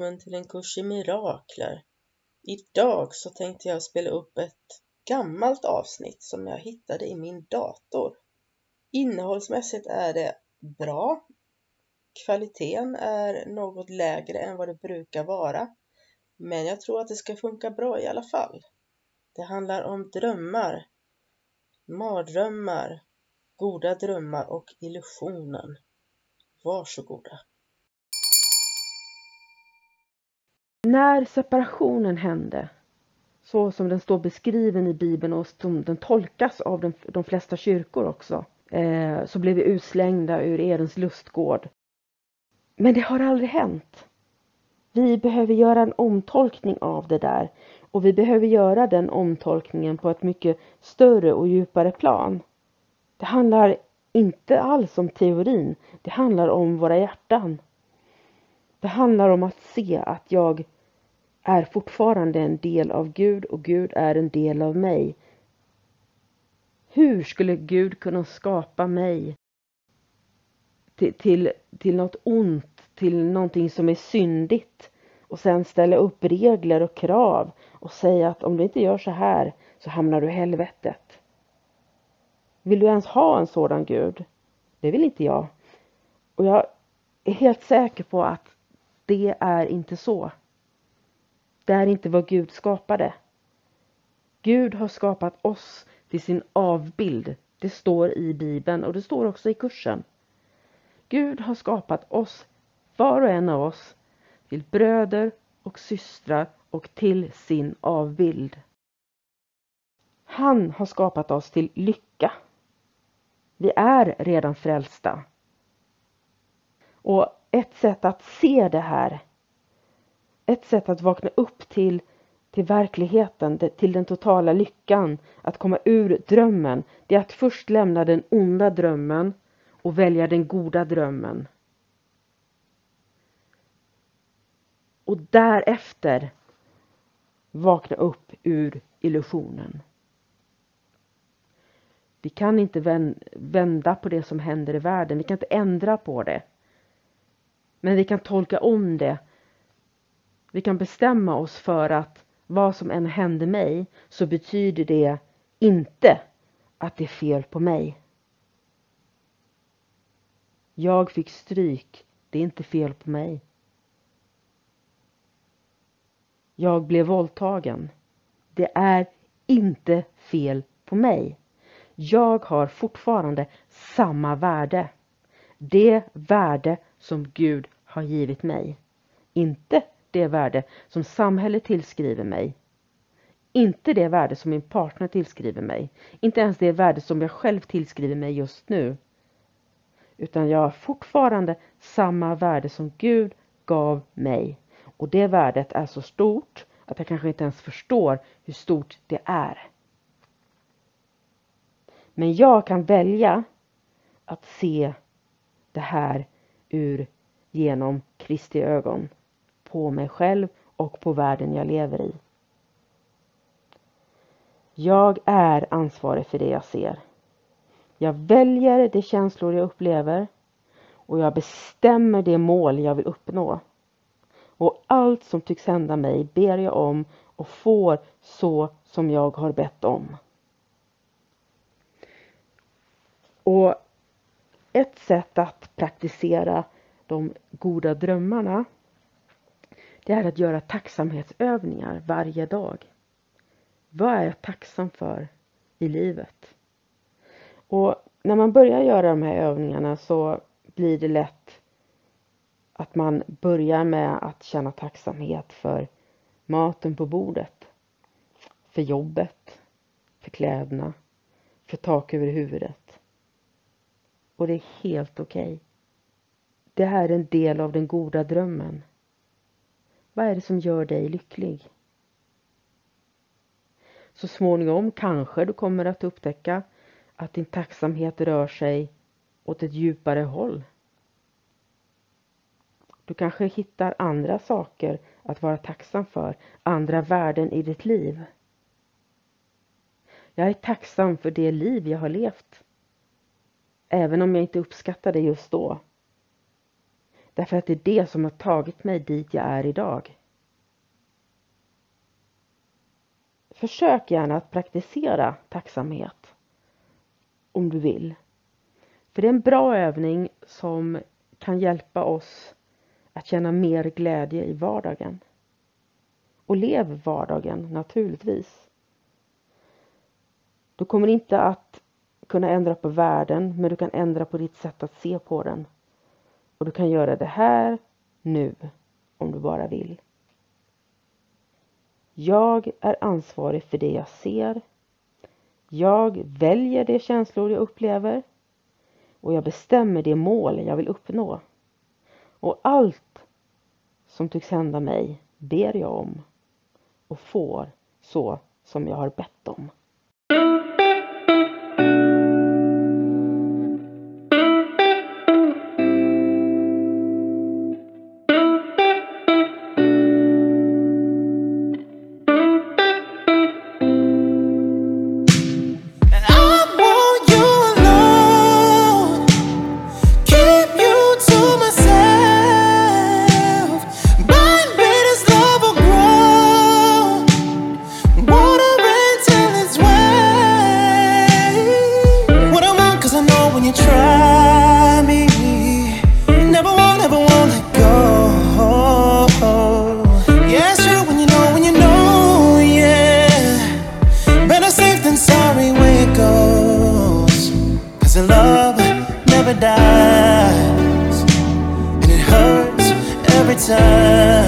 Välkommen till en kurs i mirakler. Idag så tänkte jag spela upp ett gammalt avsnitt som jag hittade i min dator. Innehållsmässigt är det bra. Kvaliteten är något lägre än vad det brukar vara. Men jag tror att det ska funka bra i alla fall. Det handlar om drömmar, mardrömmar, goda drömmar och illusionen. Varsågoda. När separationen hände, så som den står beskriven i Bibeln och som den tolkas av de, de flesta kyrkor också, eh, så blev vi utslängda ur Edens lustgård. Men det har aldrig hänt. Vi behöver göra en omtolkning av det där och vi behöver göra den omtolkningen på ett mycket större och djupare plan. Det handlar inte alls om teorin, det handlar om våra hjärtan. Det handlar om att se att jag är fortfarande en del av Gud och Gud är en del av mig. Hur skulle Gud kunna skapa mig till, till, till något ont, till någonting som är syndigt och sen ställa upp regler och krav och säga att om du inte gör så här så hamnar du i helvetet. Vill du ens ha en sådan Gud? Det vill inte jag. Och jag är helt säker på att det är inte så. Det är inte vad Gud skapade. Gud har skapat oss till sin avbild. Det står i Bibeln och det står också i kursen. Gud har skapat oss, var och en av oss, till bröder och systrar och till sin avbild. Han har skapat oss till lycka. Vi är redan frälsta. Och ett sätt att se det här ett sätt att vakna upp till, till verkligheten, till den totala lyckan, att komma ur drömmen, det är att först lämna den onda drömmen och välja den goda drömmen. Och därefter vakna upp ur illusionen. Vi kan inte vända på det som händer i världen, vi kan inte ändra på det. Men vi kan tolka om det vi kan bestämma oss för att vad som än händer mig så betyder det inte att det är fel på mig. Jag fick stryk, det är inte fel på mig. Jag blev våldtagen. Det är inte fel på mig. Jag har fortfarande samma värde. Det värde som Gud har givit mig. Inte det värde som samhället tillskriver mig. Inte det värde som min partner tillskriver mig. Inte ens det värde som jag själv tillskriver mig just nu. Utan jag har fortfarande samma värde som Gud gav mig. Och det värdet är så stort att jag kanske inte ens förstår hur stort det är. Men jag kan välja att se det här ur genom Kristi ögon på mig själv och på världen jag lever i. Jag är ansvarig för det jag ser. Jag väljer de känslor jag upplever och jag bestämmer det mål jag vill uppnå. Och allt som tycks hända mig ber jag om och får så som jag har bett om. Och ett sätt att praktisera de goda drömmarna det är att göra tacksamhetsövningar varje dag. Vad är jag tacksam för i livet? Och när man börjar göra de här övningarna så blir det lätt att man börjar med att känna tacksamhet för maten på bordet, för jobbet, för kläderna, för tak över huvudet. Och det är helt okej. Okay. Det här är en del av den goda drömmen. Vad är det som gör dig lycklig? Så småningom kanske du kommer att upptäcka att din tacksamhet rör sig åt ett djupare håll. Du kanske hittar andra saker att vara tacksam för, andra värden i ditt liv. Jag är tacksam för det liv jag har levt. Även om jag inte uppskattar det just då. Därför att det är det som har tagit mig dit jag är idag. Försök gärna att praktisera tacksamhet om du vill. För det är en bra övning som kan hjälpa oss att känna mer glädje i vardagen. Och lev vardagen naturligtvis. Du kommer inte att kunna ändra på världen men du kan ändra på ditt sätt att se på den. Och du kan göra det här, nu, om du bara vill. Jag är ansvarig för det jag ser. Jag väljer de känslor jag upplever och jag bestämmer det mål jag vill uppnå. Och allt som tycks hända mig ber jag om och får så som jag har bett om. paradise, and it hurts every time.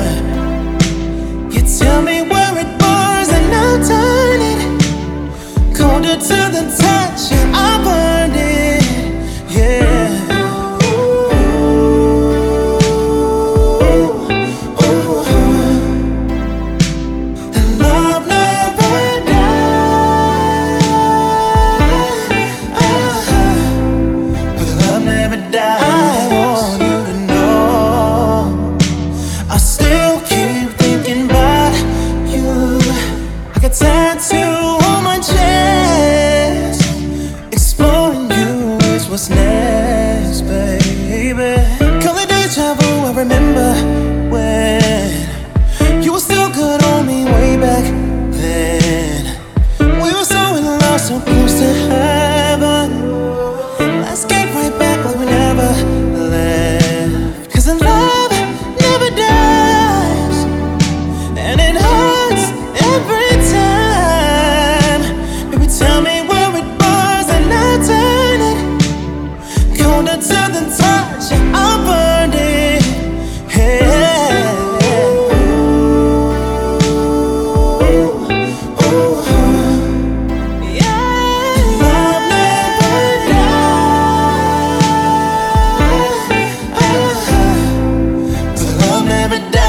every day.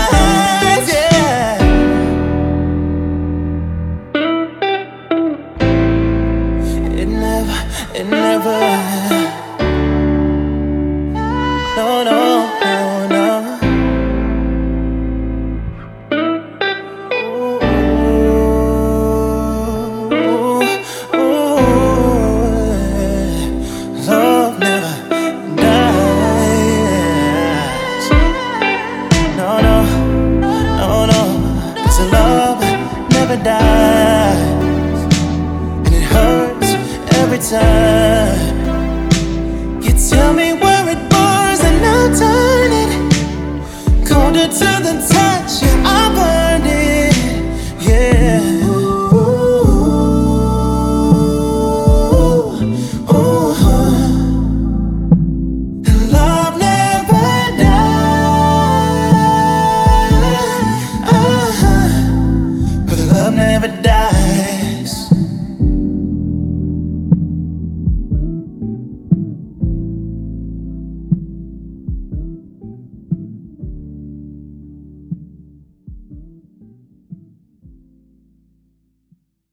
Tell me